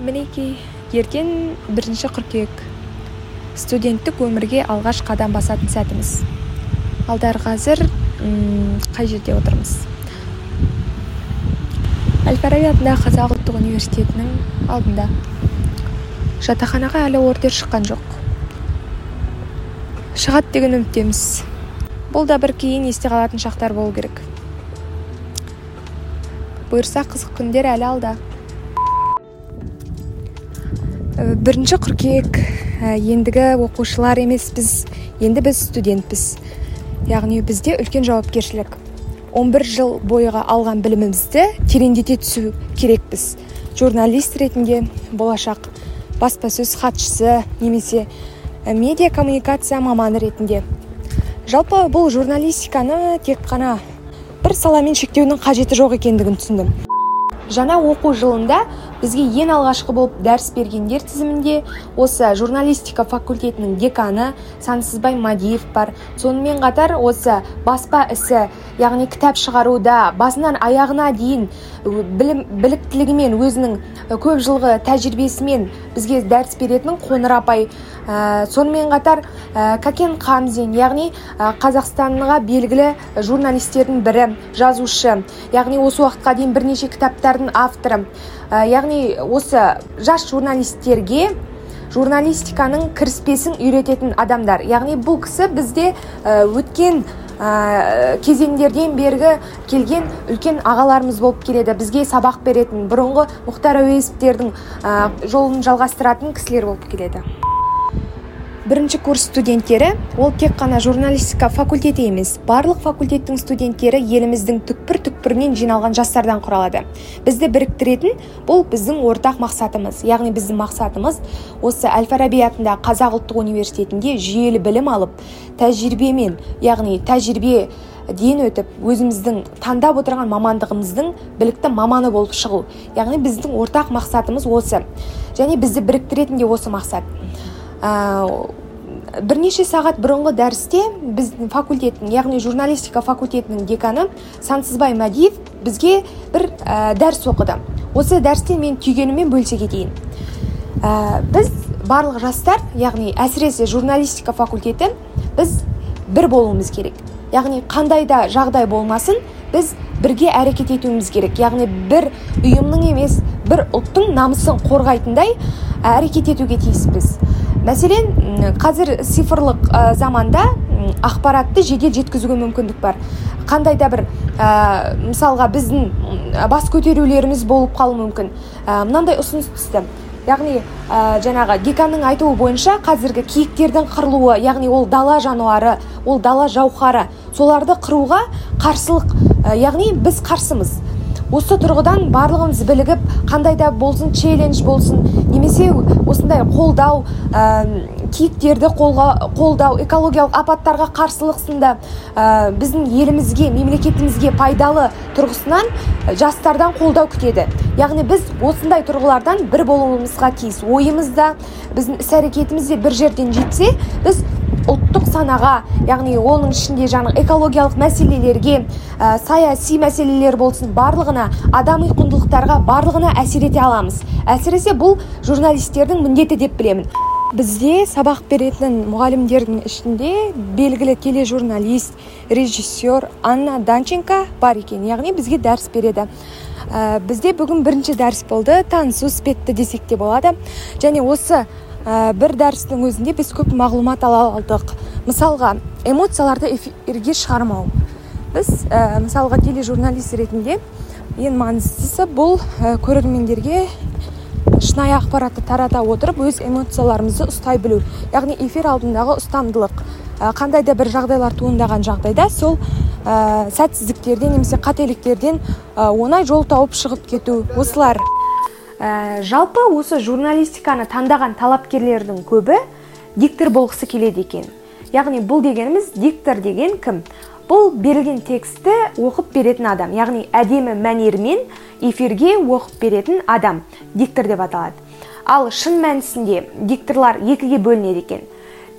мінекей ертең бірінші қыркүйек. Студенттік өмірге алғаш қадам басатын сәтіміз. Ал дәл қазір қай жерде отырмыз? Әл фараби атындағы қазақ ұлттық университетінің алдында. Жатақханаға әлі ордер шыққан жоқ. Шығады деген үміттеміз. Бұл да бір кейін есте қалатын шақтар болу керек. Бұйырса қызық күндер әлі алда. Бірінші қыркүйек э, ендігі оқушылар емеспіз. Енді біз студентпіз. Яғни бізде үлкен жауапкершілік. 11 жыл бойға алған білімімізді тереңдете түсу керекпіз. Журналист ретінде болашақ баспасөз хатшысы немесе э, медиа коммуникация маманы ретінде. Жалпы бұл журналистиканы тек қана бір саламен шектеудің қажеті жоқ екендігін түсіндім. Жаңа оқу жылында бізге ең алғашқы болып дәріс бергендер тізімінде осы журналистика факультетінің деканы сансызбай мадиев бар. Сонымен қатар осы баспа ісі яғни кітап шығаруда басынан аяғына дейін білім біліктілігімен өзінің көп жылғы тәжірибесімен бізге дәріс беретін қоңыр апай. Ә, сонымен қатар ә, кәкен қамзин яғни қазақстанға белгілі журналистердің бірі жазушы яғни осы уақытқа дейін бірнеше кітаптардың авторы. Яғни осы жас журналистерге журналистиканың кіріспесін үйрететін адамдар. Яғни бұл кісі бізде ә, өткен ә, кезеңдерден бергі келген үлкен ағаларымыз болып келеді. Бізге сабақ беретін бұрынғы мұхтар әуезовтердің ә, жолын жалғастыратын кісілер болып келеді. Бірінші курс студенттері ол тек қана журналистика факультеті емес барлық факультеттің студенттері еліміздің түкпір түкпірінен жиналған жастардан құралады. Бізді біріктіретін бұл біздің ортақ мақсатымыз. Яғни біздің мақсатымыз осы әл фараби атындағы қазақ ұлттық университетінде жүйелі білім алып тәжірибемен яғни тәжірибе ден өтіп өзіміздің таңдап отырған мамандығымыздың білікті маманы болып шығу. Яғни біздің ортақ мақсатымыз осы. Және бізді біріктіретін де осы мақсат. Бірнеше сағат бұрынғы дәрісте біздің факультеттің яғни журналистика факультетінің деканы сансызбай мәдиев бізге бір ә, дәріс оқыды. Осы дәрістен мен түйгеніммен бөлісе кетейін. Ә, біз барлық жастар яғни әсіресе журналистика факультеті біз бір болуымыз керек. Яғни қандай да жағдай болмасын біз бірге әрекет етуіміз керек. Яғни бір ұйымның емес бір ұлттың намысын қорғайтындай әрекет етуге тиіспіз. Мәселен қазір цифрлық заманда ақпаратты жедел жеткізуге мүмкіндік бар. Қандай да бір ә, мысалға біздің бас көтерулеріміз болып қалуы мүмкін. Ә, мынандай ұсыныс түсті. Яғни ә, жаңағы деканның айтуы бойынша қазіргі киіктердің қырылуы яғни ол дала жануары ол дала жауһары соларды қыруға қарсылық ә, яғни біз қарсымыз. Осы тұрғыдан барлығымыз білігіп қандай да болсын челлендж болсын немесе осындай қолдау ә, киіктерді қолға, қолдау экологиялық апаттарға қарсылық сынды ә, біздің елімізге мемлекетімізге пайдалы тұрғысынан жастардан қолдау күтеді. Яғни біз осындай тұрғылардан бір болуымызға тиіс. Ойымыз да біздің іс әрекетіміз де бір жерден жетсе біз санаға яғни оның ішінде жаңағы экологиялық мәселелерге ә, саяси мәселелер болсын барлығына адами құндылықтарға барлығына әсер ете аламыз. Әсіресе бұл журналистердің міндеті деп білемін. Бізде сабақ беретін мұғалімдердің ішінде белгілі тележурналист режиссер анна данченко бар екен. Яғни бізге дәріс береді. Ә, бізде бүгін бірінші дәріс болды. Танысу іспетті десек те болады. Және осы ә, бір дәрістің өзінде біз көп мағлұмат ала алдық. Мысалға эмоцияларды эфирге шығармау. Біз ә, мысалға тележурналист ретінде ең маңыздысы бұл ә, көрермендерге шынайы ақпаратты тарата отырып өз эмоцияларымызды ұстай білу. Яғни эфир алдындағы ұстамдылық. Ә, қандай да бір жағдайлар туындаған жағдайда сол ә, сәтсіздіктерден немесе қателіктерден ә, оңай жол тауып шығып кету. Осылар. Ә, жалпы осы журналистиканы таңдаған талапкерлердің көбі диктор болғысы келеді екен. Яғни бұл дегеніміз диктор деген кім? Бұл берілген тексті оқып беретін адам. Яғни әдемі мәнермен эфирге оқып беретін адам. Диктор деп аталады. Ал шын мәнісінде дикторлар екіге бөлінеді екен.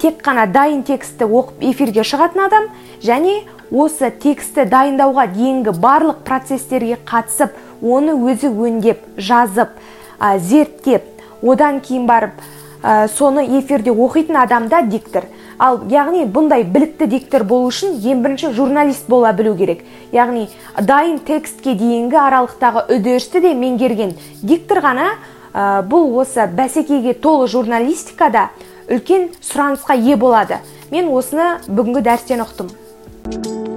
Тек қана дайын текстті оқып эфирге шығатын адам және осы тексті дайындауға дейінгі барлық процестерге қатысып оны өзі өңдеп жазып ә, зерттеп одан кейін барып ә, соны эфирде оқитын адам да диктор. Ал яғни бұндай білікті диктор болу үшін ең бірінші журналист бола білу керек. Яғни дайын текстке дейінгі аралықтағы үдерісті де меңгерген диктор ғана ә, бұл осы бәсекеге толы журналистикада үлкен сұранысқа ие болады. Мен осыны бүгінгі дәрістен ұқтым.